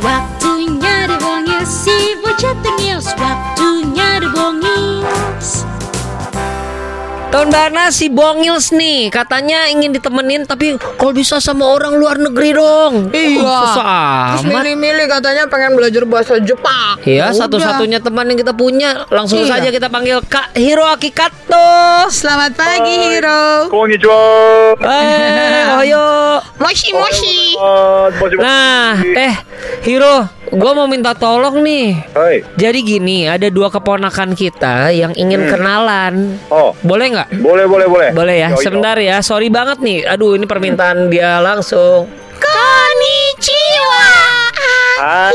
waktunya debongnya si bocah tengil waktunya debongnya Tahun baru si Bongils nih katanya ingin ditemenin tapi kalau bisa sama orang luar negeri dong. Iya. Susah Terus milih-milih katanya pengen belajar bahasa Jepang. Iya, satu-satunya teman yang kita punya langsung Iya. saja kita panggil Kak Hiro Akikato. Selamat pagi, Hiro. Konnichiwa. Eh, oyo. Moshi, moshi. Nah, eh Hiro, gua mau minta tolong nih. Hai. Jadi gini, ada dua keponakan kita yang ingin kenalan. Oh, Boleh nggak? Boleh boleh boleh. Boleh ya. Yo, yo. Sebentar ya. Sorry banget nih. Aduh, ini permintaan dia langsung. Konnichiwa. Ah,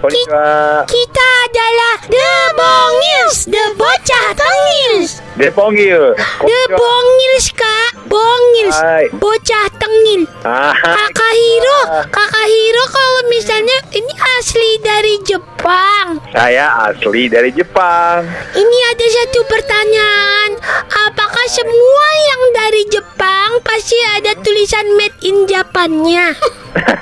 Konnichiwa. Kita adalah The Bongils, The Bocah Tengils. Dipanggil. The Bongils, Kak. Bongils. Hai. Bocah Tengil. Ah, Kakak Hiro, Kakak Hiro kalau misalnya ini asli dari Jepang. saya asli dari Jepang. Ini ada satu pertanyaan. Apakah semua yang dari Jepang pasti ada tulisan made in Japannya?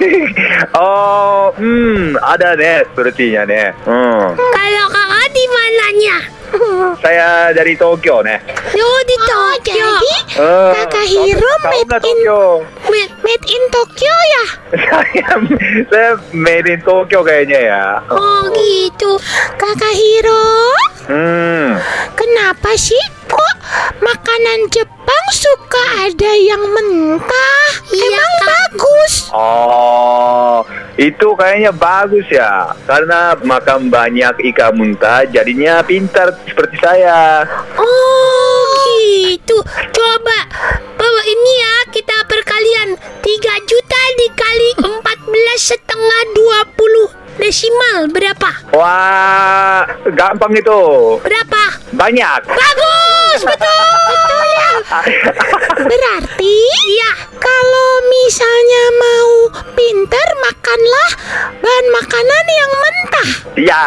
oh, hmm, ada nih sepertinya nih. Hmm. Kalau kakak di mananya? Saya dari Tokyo nih. Oh di Tokyo. Eh, Kakak tahu- Hiro tahu made in Tokyo? made, made in Tokyo ya? saya saya made in Tokyo kayaknya ya. Oh gitu. Kakak Hiro, Hmm. kenapa sih kok makanan Jepang suka ada yang mentah? Emang bagus. Oh, itu kayaknya bagus ya. Karena makan banyak ikan muntah, jadinya pintar seperti saya. Oh gitu Coba Bawa ini ya Kita perkalian 3 juta dikali 14 setengah 20 Desimal berapa? Wah, gampang itu. Berapa? Banyak. Bagus Betul Berarti Ya Kalau misalnya mau pinter Makanlah Bahan makanan yang mentah. Ya,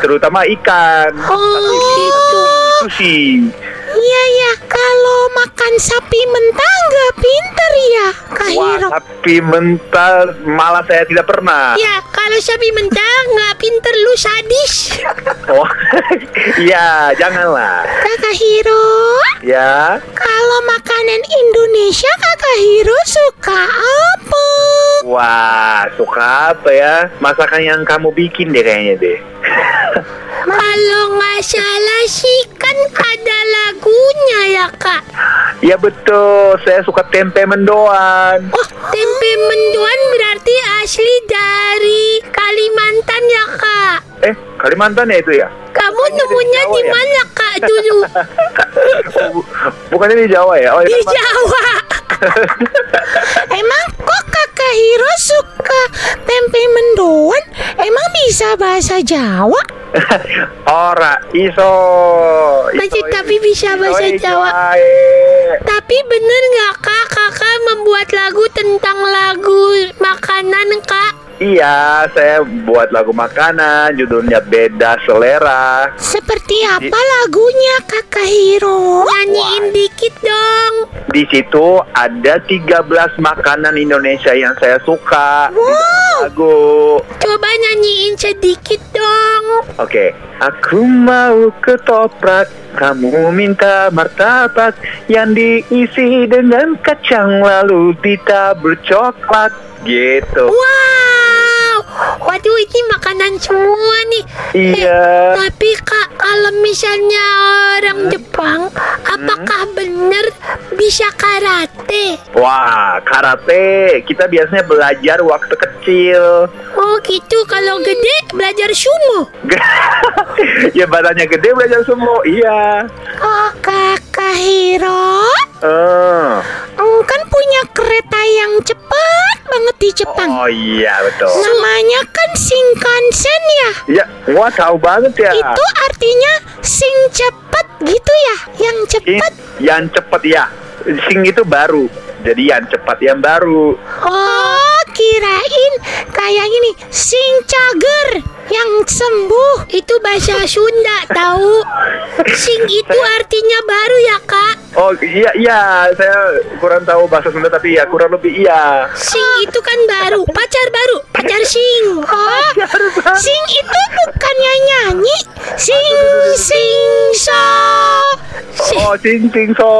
terutama ikan. Oh gitu Sushi. Iya ya Kalau makan sapi mentah nggak pinter ya Kak Wah, Hiro tapi mentah malah saya tidak pernah. Ya, kalau sapi mentah nggak pinter lu sadis. Oh, iya, janganlah. Kakak Hiro, Ya. kalau makanan Indonesia Kakak Hiro suka apa? Wah, suka apa ya? Masakan yang kamu bikin deh kayaknya deh. Kalau nggak salah sih kan ada lagunya ya kak. Ya betul, saya suka tempe mendoan. Oh, tempe mendoan berarti asli dari Kalimantan ya kak. Eh, Kalimantan ya itu ya? Kamu nemunya di ya? mana kak dulu? Bu- bukannya di Jawa ya? Oh, Di ya, Jawa. Emang kok kakak Hiro suka tempe mendoan? Emang bisa bahasa Jawa? Ora, iso. Masih Iso, tapi bisa bahasa iso, Jawa. Tapi bener nggak kak kakak membuat lagu tentang lagu makanan kak? Iya, saya buat lagu makanan, judulnya Beda Selera. Seperti apa lagunya kakak Hiro? Nyanyiin dikit dong. Di situ ada 13 makanan Indonesia yang saya suka. Wow. Lagu. Coba nyanyiin sedikit dong. Oke. Aku mau ketoprak, kamu minta martabak yang diisi dengan kacang lalu ditabur coklat. Gitu. Wow. Waduh ini makanan semua nih. Iya. Eh, tapi kak kalau misalnya orang Jepang, apakah bener bisa karate? Wah, karate kita biasanya belajar waktu kecil. Oh gitu. Kalau gede belajar sumo. ya badannya gede belajar semua. Iya. Oh kakak Hiro. Eh. Hmm, kan punya kereta yang cepat banget di Jepang. Oh iya betul. Namanya kan Shinkansen ya. Ya, wah tahu banget ya. Itu artinya sing cepet gitu ya. Yang Ini cepet. yang cepat ya. Sing itu baru. Jadi yang cepat yang baru. Oh, kirain kayak ini sing cager. Yang sembuh itu bahasa Sunda tahu. Sing itu artinya baru ya kak. Oh iya iya saya kurang tahu bahasa Sunda tapi ya kurang lebih iya. Sing itu kan baru, pacar baru, pacar sing. Oh, sing itu bukannya nyanyi. Sing sing so. Oh sing sing so.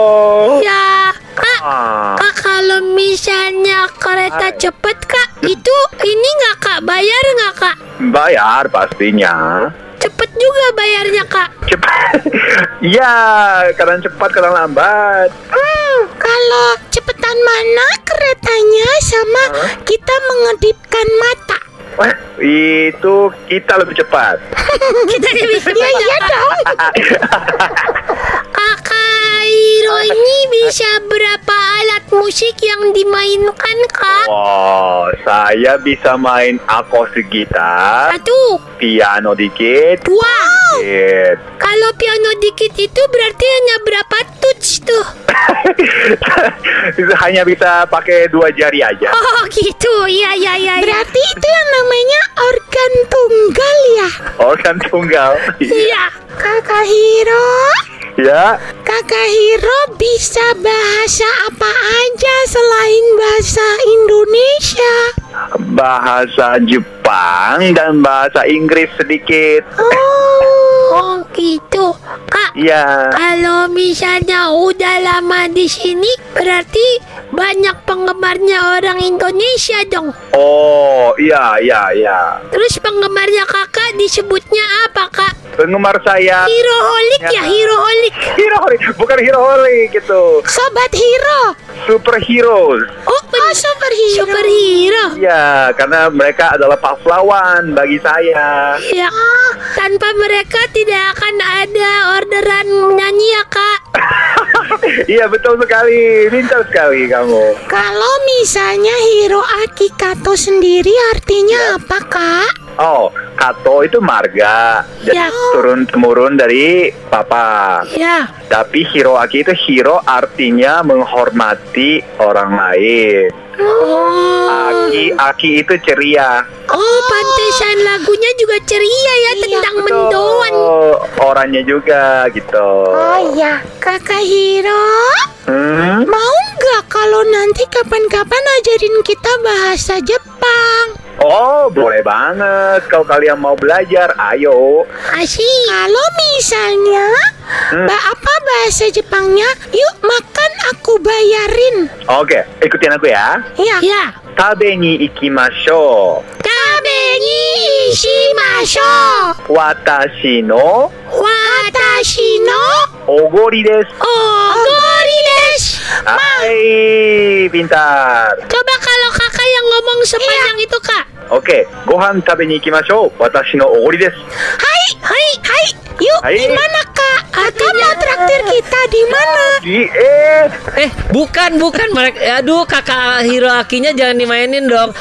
Ya, kak. Kalau misalnya kereta cepet kak, itu ini nggak kak bayar nggak kak? Bayar pastinya. Cepet juga bayarnya kak. Cepat. Iya, kadang cepat kadang lambat. Hmm, kalau cepetan mana keretanya sama kita mengedipkan mata? Wah, itu kita lebih cepat. kita lebih cepat. Ya, iya dong. Kakak Iro ini bisa alat musik yang dimainkan kak? Oh, saya bisa main akustik gitar, Satu, piano dikit, dua. dikit. Kalau piano dikit itu berarti hanya berapa touch tuh? Itu hanya bisa pakai dua jari aja. Oh gitu, iya iya iya. Berarti itu yang namanya organ tunggal ya? Organ tunggal. Iya. Kakak Hiro, Ya, Kakak Hiro bisa bahasa apa aja selain bahasa Indonesia? bahasa Jepang dan bahasa Inggris sedikit. Oh, oh gitu. Kak, Ya, kalau misalnya udah lama di sini, berarti banyak penggemarnya orang Indonesia dong. oh iya iya iya. Terus penggemarnya kakak disebutnya apa kak? Penggemar saya Heroholic ya, Ya. heroholic. hero bukan hero gitu. Sobat hero. Superheroes. Oh, superhero. Superhero. Ya, karena mereka adalah pahlawan bagi saya. Ya, tanpa mereka tidak akan ada orderan nyanyi ya kak. Iya betul sekali, pintar sekali kamu. Kalau misalnya Hiro Akikato sendiri artinya apa kak? Oh, Kato itu marga, Ya. turun temurun dari papa. Ya. Tapi Hiroaki itu hero artinya menghormati orang lain. Oh, Aki, Aki itu ceria. oh pantesan lagunya juga ceria ya tentang mendoan. Betul, orangnya juga gitu. iya, kakak Hiro. Hmm? Mau nggak kalau nanti kapan-kapan ajarin kita bahasa Jepang? Oh, boleh banget. Kalau kalian mau belajar, ayo. Asik. Kalau misalnya, Hmm. ba- apa bahasa Jepangnya? Yuk makan aku bayarin. Oke, ikutin aku ya. Ya. Ya. Tabe ni ikimashou. Tabe ni ishimasho. Watashi no Watashi no ogori desu. ogori desu. Hai, pintar. Coba yang ngomong sepanjang itu kak. Oke, gohan tabe ni ikimashou. Watashi no ogori desu. Hai, hai, hai. Yuk, Hai. di mana kak? Kakak mau traktir kita di mana? Di eh. Eh, bukan, bukan mereka. Aduh, kakak Hiroakinya jangan dimainin dong.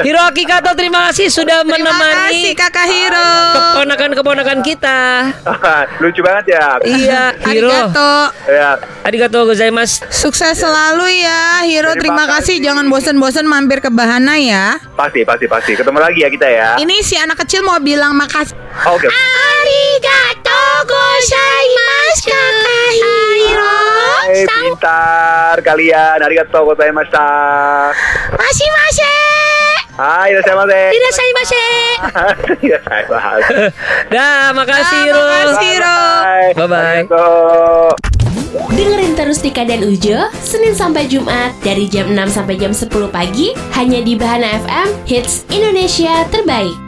Hiroaki Kato, terima kasih sudah Terima menemani kasih Kakak Hiro. keponakan-keponakan kita. Lucu banget ya. Iya, Hiro. Arigato. Ya, Arigato gozaimasu. Sukses selalu ya Hiro. Terima Terima kasih. kasih. Jangan bosan-bosan mampir ke Bahana ya. pasti, pasti, pasti. Ketemu lagi ya kita ya. Ini si anak kecil mau bilang makasih. Oke. Arigato gozaimasu. Hai, pintar kalian. Arigatou gozaimashita. Masih masih. Hai, irashaimase. Irashaimase. Irashaimase. Dah, makasih Hiro. Ah, makasih, Hiro. Bye-bye. Arigatou. Dengerin terus Tika dan Ujo Senin sampai Jumat dari jam 6 sampai jam 10 pagi hanya di Bahana FM Hits Indonesia terbaik.